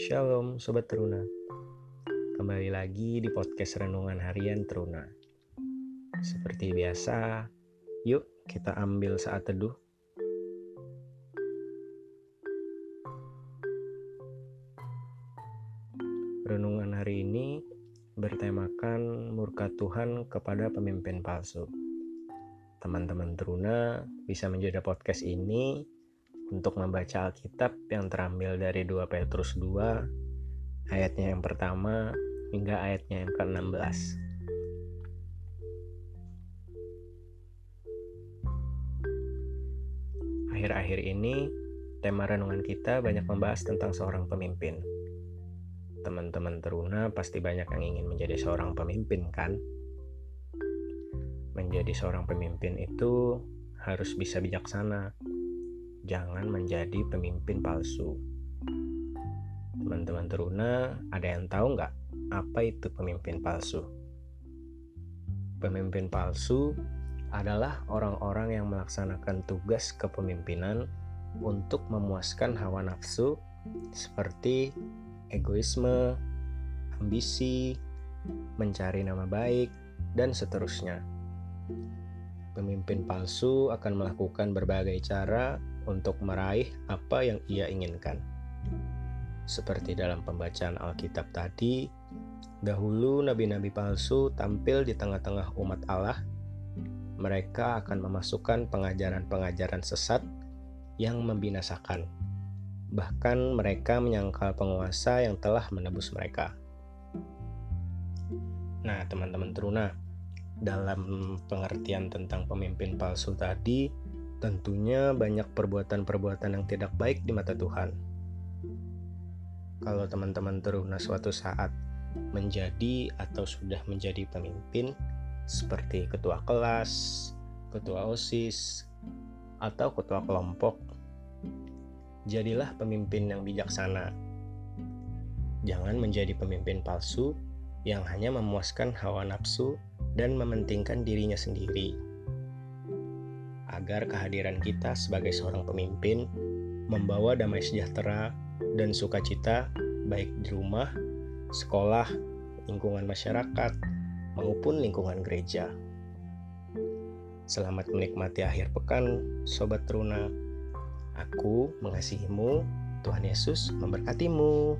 Shalom Sobat Teruna. Kembali lagi di podcast Renungan Harian Teruna. Seperti biasa, yuk kita ambil saat teduh. Renungan hari ini bertemakan murka Tuhan kepada pemimpin palsu. Teman-teman Teruna bisa menjadi podcast ini untuk membaca Alkitab yang terambil dari 2 Petrus 2 ayatnya yang pertama hingga ayatnya yang ke-16. Akhir-akhir ini tema renungan kita banyak membahas tentang seorang pemimpin. Teman-teman teruna pasti banyak yang ingin menjadi seorang pemimpin kan? Menjadi seorang pemimpin itu harus bisa bijaksana, jangan menjadi pemimpin palsu. Teman-teman teruna, ada yang tahu nggak apa itu pemimpin palsu? Pemimpin palsu adalah orang-orang yang melaksanakan tugas kepemimpinan untuk memuaskan hawa nafsu seperti egoisme, ambisi, mencari nama baik, dan seterusnya. Pemimpin palsu akan melakukan berbagai cara untuk meraih apa yang ia inginkan. Seperti dalam pembacaan Alkitab tadi, dahulu nabi-nabi palsu tampil di tengah-tengah umat Allah. Mereka akan memasukkan pengajaran-pengajaran sesat yang membinasakan. Bahkan mereka menyangkal penguasa yang telah menebus mereka. Nah, teman-teman teruna, dalam pengertian tentang pemimpin palsu tadi, tentunya banyak perbuatan-perbuatan yang tidak baik di mata Tuhan. Kalau teman-teman teruna suatu saat menjadi atau sudah menjadi pemimpin, seperti ketua kelas, ketua OSIS, atau ketua kelompok, jadilah pemimpin yang bijaksana. Jangan menjadi pemimpin palsu yang hanya memuaskan hawa nafsu dan mementingkan dirinya sendiri agar kehadiran kita sebagai seorang pemimpin membawa damai sejahtera dan sukacita baik di rumah, sekolah, lingkungan masyarakat, maupun lingkungan gereja. Selamat menikmati akhir pekan, Sobat Teruna. Aku mengasihimu, Tuhan Yesus memberkatimu.